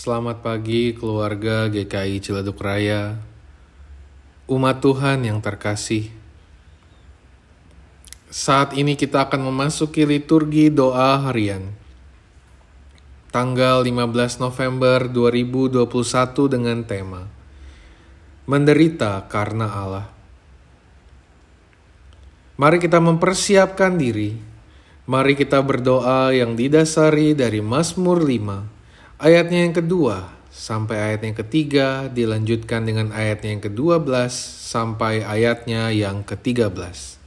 Selamat pagi keluarga GKI Ciledug Raya, umat Tuhan yang terkasih. Saat ini kita akan memasuki liturgi doa harian. Tanggal 15 November 2021 dengan tema Menderita karena Allah. Mari kita mempersiapkan diri. Mari kita berdoa yang didasari dari Mazmur 5 Ayatnya yang kedua sampai ayat yang ketiga dilanjutkan dengan ayatnya yang kedua belas sampai ayatnya yang ketiga belas.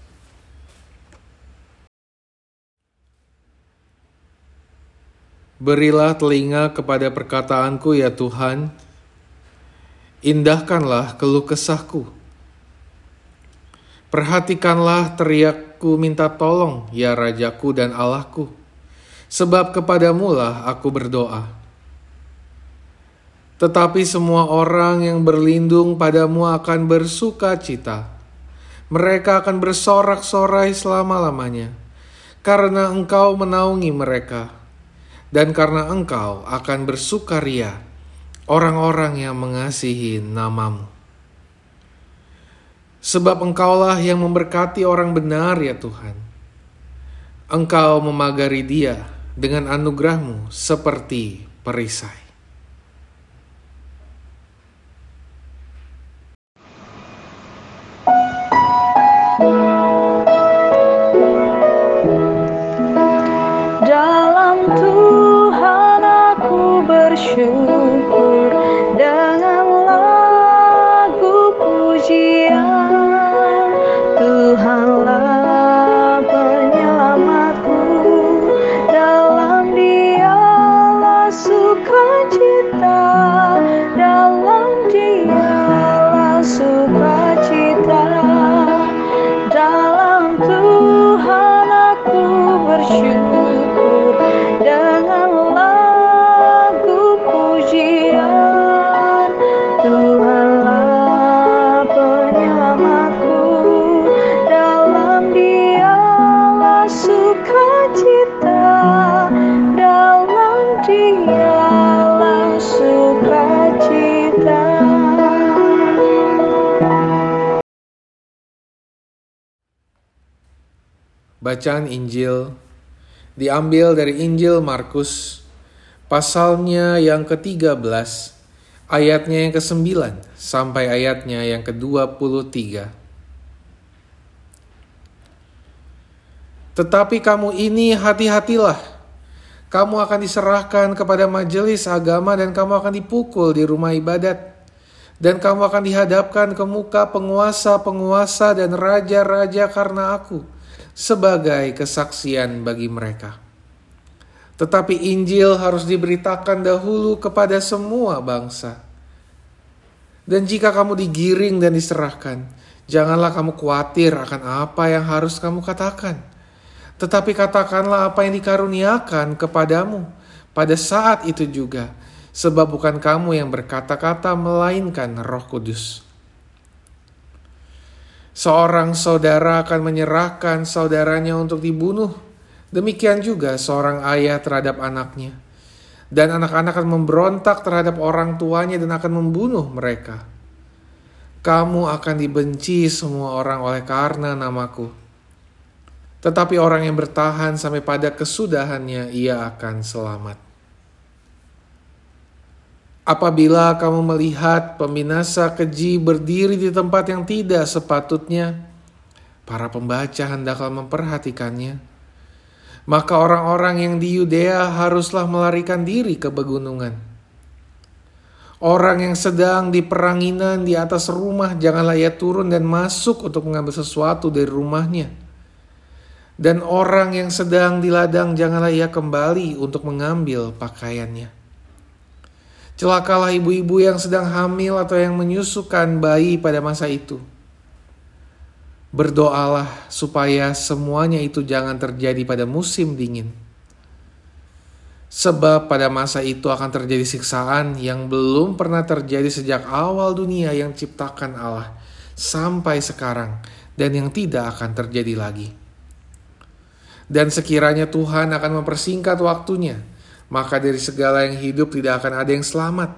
Berilah telinga kepada perkataanku ya Tuhan, indahkanlah keluh kesahku. Perhatikanlah teriakku minta tolong ya Rajaku dan Allahku, sebab kepadamulah aku berdoa. Tetapi semua orang yang berlindung padamu akan bersuka cita. Mereka akan bersorak-sorai selama-lamanya, karena engkau menaungi mereka, dan karena engkau akan bersukaria orang-orang yang mengasihi namamu. Sebab engkaulah yang memberkati orang benar ya Tuhan. Engkau memagari dia dengan anugerahmu seperti perisai. bersyukur dengan lagu pujian. Tuhanlah penyelamatku dalam dialah sukacita. Dalam dialah sukacita. Dalam Tuhan aku bersyukur. Bacaan Injil diambil dari Injil Markus pasalnya yang ke-13 ayatnya yang ke-9 sampai ayatnya yang ke-23. Tetapi kamu ini hati-hatilah. Kamu akan diserahkan kepada majelis agama dan kamu akan dipukul di rumah ibadat. Dan kamu akan dihadapkan ke muka penguasa-penguasa dan raja-raja karena aku sebagai kesaksian bagi mereka. Tetapi Injil harus diberitakan dahulu kepada semua bangsa. Dan jika kamu digiring dan diserahkan, janganlah kamu khawatir akan apa yang harus kamu katakan. Tetapi katakanlah apa yang dikaruniakan kepadamu pada saat itu juga, sebab bukan kamu yang berkata-kata, melainkan Roh Kudus. Seorang saudara akan menyerahkan saudaranya untuk dibunuh. Demikian juga seorang ayah terhadap anaknya. Dan anak-anak akan memberontak terhadap orang tuanya dan akan membunuh mereka. Kamu akan dibenci semua orang oleh karena namaku. Tetapi orang yang bertahan sampai pada kesudahannya, ia akan selamat. Apabila kamu melihat pembinasa keji berdiri di tempat yang tidak sepatutnya, para pembaca hendaklah memperhatikannya. Maka orang-orang yang di Yudea haruslah melarikan diri ke pegunungan. Orang yang sedang di peranginan di atas rumah janganlah ia turun dan masuk untuk mengambil sesuatu dari rumahnya. Dan orang yang sedang di ladang janganlah ia kembali untuk mengambil pakaiannya. Celakalah ibu-ibu yang sedang hamil atau yang menyusukan bayi pada masa itu. Berdoalah supaya semuanya itu jangan terjadi pada musim dingin. Sebab pada masa itu akan terjadi siksaan yang belum pernah terjadi sejak awal dunia yang ciptakan Allah sampai sekarang dan yang tidak akan terjadi lagi. Dan sekiranya Tuhan akan mempersingkat waktunya, maka dari segala yang hidup tidak akan ada yang selamat.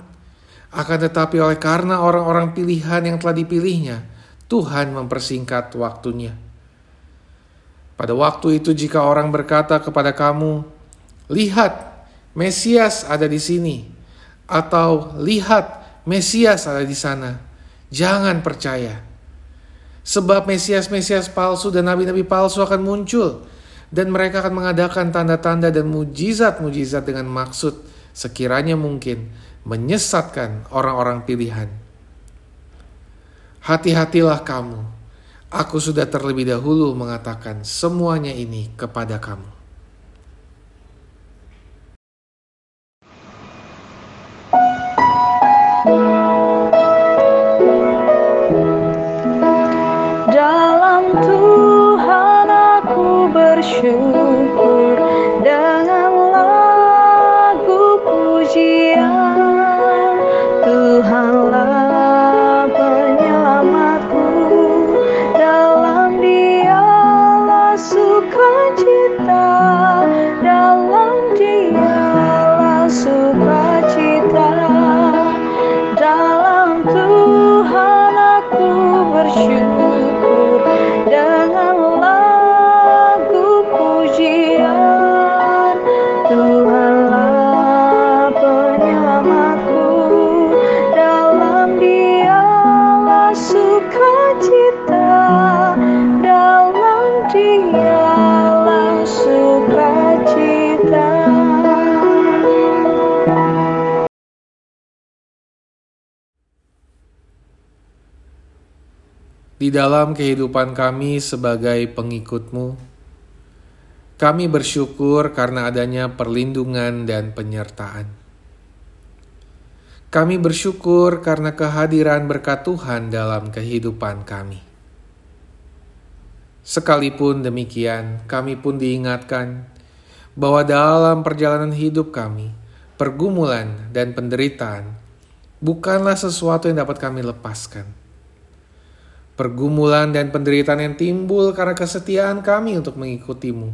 Akan tetapi oleh karena orang-orang pilihan yang telah dipilihnya, Tuhan mempersingkat waktunya. Pada waktu itu jika orang berkata kepada kamu, Lihat, Mesias ada di sini, atau lihat, Mesias ada di sana, jangan percaya. Sebab Mesias-Mesias palsu dan nabi-nabi palsu akan muncul, dan mereka akan mengadakan tanda-tanda dan mujizat-mujizat dengan maksud sekiranya mungkin menyesatkan orang-orang pilihan. Hati-hatilah kamu, aku sudah terlebih dahulu mengatakan semuanya ini kepada kamu. shoes. Di dalam kehidupan kami sebagai pengikutmu, kami bersyukur karena adanya perlindungan dan penyertaan. Kami bersyukur karena kehadiran berkat Tuhan dalam kehidupan kami. Sekalipun demikian, kami pun diingatkan bahwa dalam perjalanan hidup kami, pergumulan dan penderitaan bukanlah sesuatu yang dapat kami lepaskan pergumulan dan penderitaan yang timbul karena kesetiaan kami untuk mengikutimu.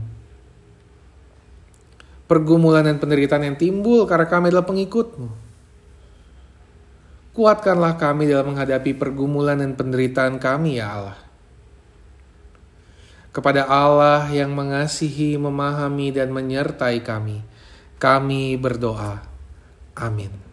Pergumulan dan penderitaan yang timbul karena kami adalah pengikutmu. Kuatkanlah kami dalam menghadapi pergumulan dan penderitaan kami, ya Allah. Kepada Allah yang mengasihi, memahami, dan menyertai kami, kami berdoa. Amin.